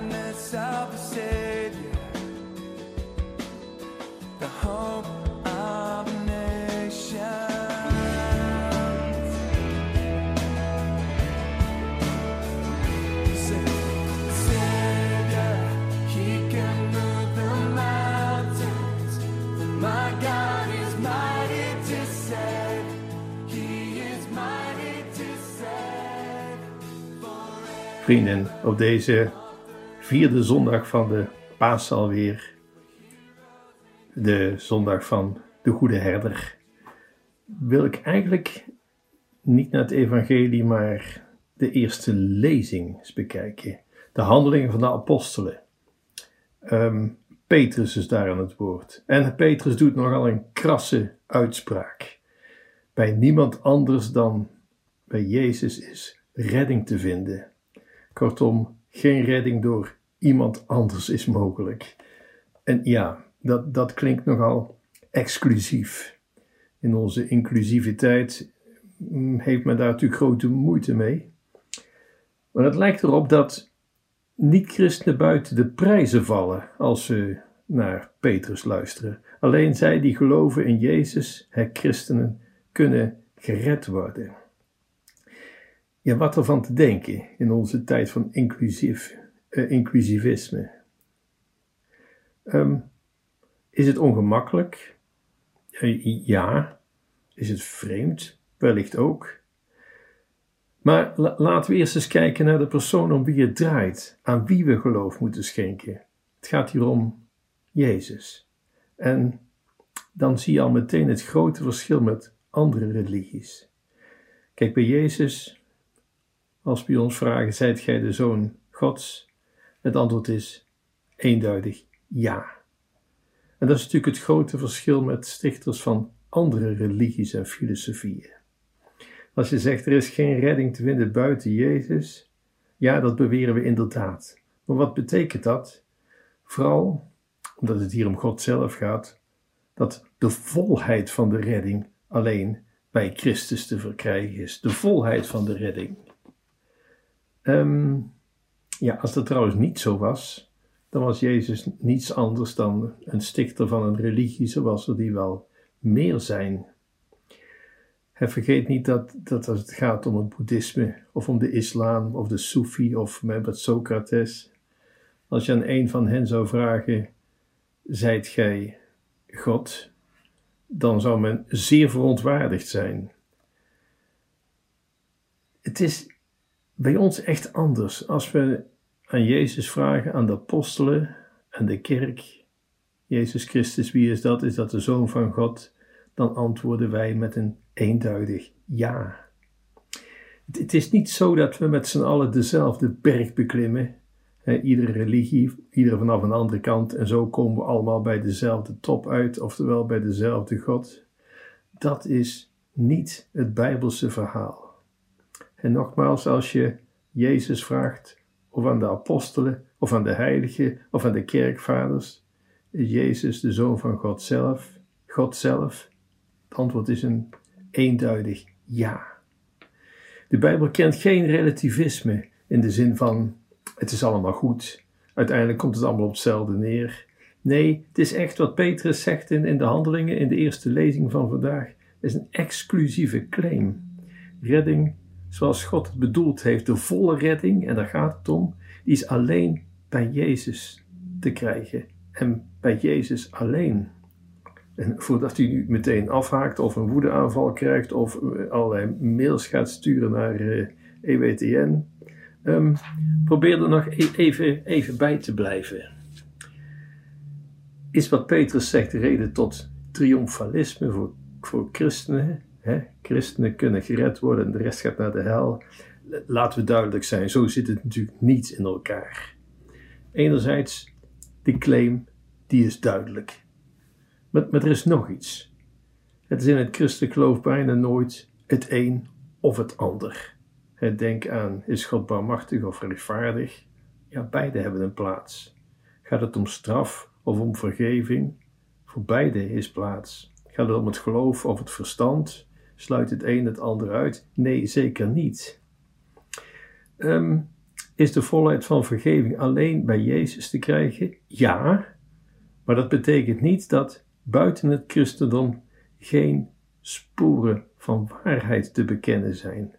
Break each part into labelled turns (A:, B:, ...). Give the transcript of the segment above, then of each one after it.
A: kindness of the Savior, the hope of nations. Savior, He can move the mountains. My God is mighty to save. He is mighty to save.
B: Vrienden, op deze. Vierde zondag van de paas alweer, de zondag van de Goede Herder, wil ik eigenlijk niet naar het evangelie, maar de eerste lezing eens bekijken. De handelingen van de apostelen. Ehm, Petrus is daar aan het woord. En Petrus doet nogal een krasse uitspraak. Bij niemand anders dan bij Jezus is redding te vinden. Kortom, geen redding door iemand anders is mogelijk. En ja, dat, dat klinkt nogal exclusief. In onze inclusiviteit mm, heeft men daar natuurlijk grote moeite mee. Maar het lijkt erop dat niet-christenen buiten de prijzen vallen als ze naar Petrus luisteren. Alleen zij die geloven in Jezus, het christenen, kunnen gered worden. Ja, wat ervan te denken in onze tijd van inclusief, eh, inclusivisme. Ehm, is het ongemakkelijk? Eh, ja. Is het vreemd? Wellicht ook. Maar la- laten we eerst eens kijken naar de persoon om wie het draait, aan wie we geloof moeten schenken. Het gaat hier om Jezus. En dan zie je al meteen het grote verschil met andere religies. Kijk, bij Jezus, als we ons vragen, zijt gij de zoon Gods? Het antwoord is eenduidig ja. En dat is natuurlijk het grote verschil met stichters van andere religies en filosofieën. Als je zegt er is geen redding te vinden buiten Jezus, ja, dat beweren we inderdaad. Maar wat betekent dat? Vooral omdat het hier om God zelf gaat, dat de volheid van de redding alleen bij Christus te verkrijgen is. De volheid van de redding. Ehm, ja, als dat trouwens niet zo was, dan was Jezus niets anders dan een stichter van een religie, zoals er die wel meer zijn. En vergeet niet dat, dat als het gaat om het boeddhisme, of om de islam, of de Soefi, of met Socrates, als je aan een van hen zou vragen, zijt gij God, dan zou men zeer verontwaardigd zijn. Het is bij ons echt anders als we aan Jezus vragen, aan de apostelen en de kerk. Jezus Christus, wie is dat? Is dat de Zoon van God? Dan antwoorden wij met een eenduidig ja. Het, is niet zo dat we met z'n allen dezelfde berg beklimmen. Hè, iedere religie, ieder vanaf een andere kant. En zo komen we allemaal bij dezelfde top uit, oftewel bij dezelfde God. Dat is niet het Bijbelse verhaal. En nogmaals, als je Jezus vraagt, of aan de apostelen, of aan de heiligen, of aan de kerkvaders, Jezus de Zoon van God zelf, God zelf? Het antwoord is een eenduidig ja. De Bijbel kent geen relativisme in de zin van het is allemaal goed, uiteindelijk komt het allemaal op hetzelfde neer. Nee, het is echt wat Petrus zegt in, de handelingen in de eerste lezing van vandaag. Is een exclusieve claim. Redding zoals God het bedoeld heeft, de volle redding, en daar gaat het om, die is alleen bij Jezus te krijgen. En bij Jezus alleen. En voordat u nu meteen afhaakt of een woedeaanval krijgt of allerlei mails gaat sturen naar EWTN, um, probeer er nog e even, even bij te blijven. Is wat Petrus zegt reden tot triomfalisme voor, voor christenen? Hè? Christenen kunnen gered worden en de rest gaat naar de hel. Laten we duidelijk zijn, zo zit het natuurlijk niet in elkaar. Enerzijds, die claim, die is duidelijk. Maar, er is nog iets. Het is in het christelijk geloof bijna nooit het een of het ander. Denk aan, is God barmachtig of rechtvaardig? Ja, beide hebben een plaats. Gaat het om straf of om vergeving? Voor beide is plaats. Gaat het om het geloof of het verstand? Sluit het een het ander uit? Nee, zeker niet. Um, Is de volheid van vergeving alleen bij Jezus te krijgen? Ja, maar dat betekent niet dat buiten het christendom geen sporen van waarheid te bekennen zijn.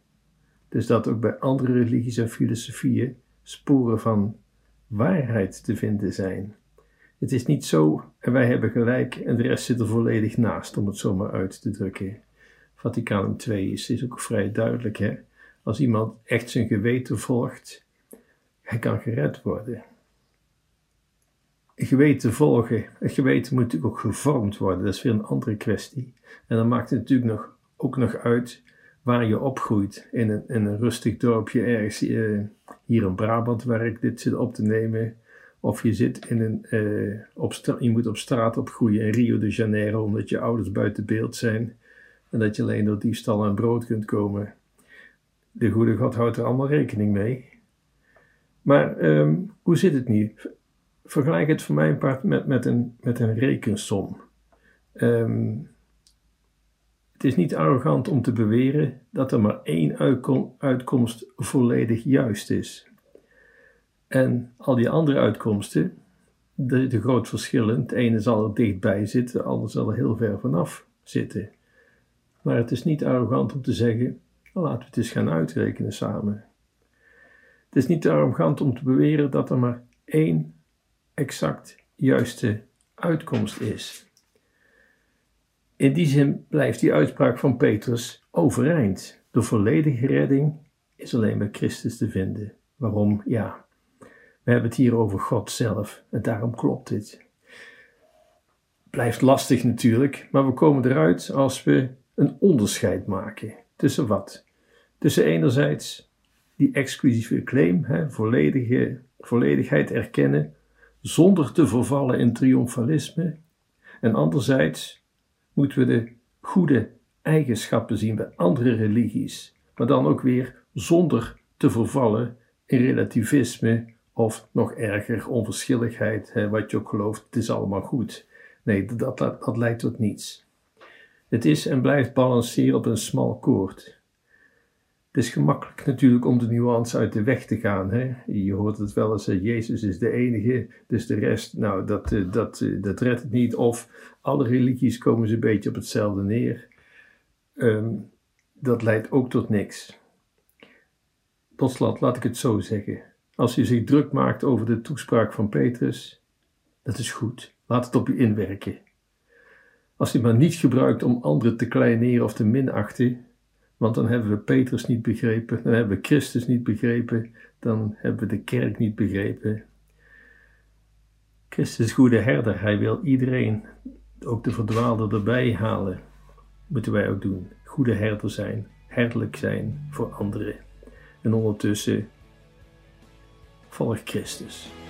B: Dus dat ook bij andere religies en filosofieën sporen van waarheid te vinden zijn. Het is niet zo en wij hebben gelijk en de rest zit er volledig naast, om het zo maar uit te drukken. Vaticaan II is, is ook vrij duidelijk. Hè? Als iemand echt zijn geweten volgt, hij kan gered worden. geweten volgen, het geweten moet natuurlijk ook gevormd worden, dat is weer een andere kwestie. En dan maakt het natuurlijk nog, ook nog uit waar je opgroeit. In een, in een rustig dorpje ergens uh, hier in Brabant, waar ik dit zit op te nemen. Of je zit in een, uh, op je moet op straat opgroeien in Rio de Janeiro, omdat je ouders buiten beeld zijn. En dat je alleen door diefstal en brood kunt komen. De goede God houdt er allemaal rekening mee. Maar um, hoe zit het nu? Vergelijk het voor mijn part met, met, een, met een rekensom. Um, het is niet arrogant om te beweren dat er maar één uitkomst volledig juist is. En al die andere uitkomsten, de, de groot verschillen. Het ene zal er dichtbij zitten, de andere zal er heel ver vanaf zitten. Maar het is niet arrogant om te zeggen: laten we het eens gaan uitrekenen samen. Het is niet arrogant om te beweren dat er maar één exact juiste uitkomst is. In die zin blijft die uitspraak van Petrus overeind. De volledige redding is alleen bij Christus te vinden. Waarom? Ja, we hebben het hier over God zelf en daarom klopt dit. Blijft lastig natuurlijk, maar we komen eruit als we een onderscheid maken. Tussen wat? Tussen enerzijds die exclusieve claim, hè, volledige, volledigheid erkennen, zonder te vervallen in triomfalisme, en anderzijds moeten we de goede eigenschappen zien bij andere religies, maar dan ook weer zonder te vervallen in relativisme of nog erger onverschilligheid, hè, wat je ook gelooft, het is allemaal goed. Nee, dat, dat, dat leidt tot niets. Het is en blijft balanceren op een smal koord. Het is gemakkelijk natuurlijk om de nuance uit de weg te gaan. Hè? Je hoort het wel eens, Jezus is de enige, dus de rest, nou, dat, eh, dat, eh, dat redt het niet. Of alle religies komen ze een beetje op hetzelfde neer. Ehm, dat leidt ook tot niks. Tot slot, laat ik het zo zeggen. Als je zich druk maakt over de toespraak van Petrus, dat is goed. Laat het op je inwerken. Als het maar niet gebruikt om anderen te kleineren of te minachten, want dan hebben we Petrus niet begrepen, dan hebben we Christus niet begrepen, dan hebben we de kerk niet begrepen. Christus is goede herder, hij wil iedereen, ook de verdwaalde, erbij halen. Moeten wij ook doen. Goede herder zijn, herderlijk zijn voor anderen. En ondertussen volg Christus.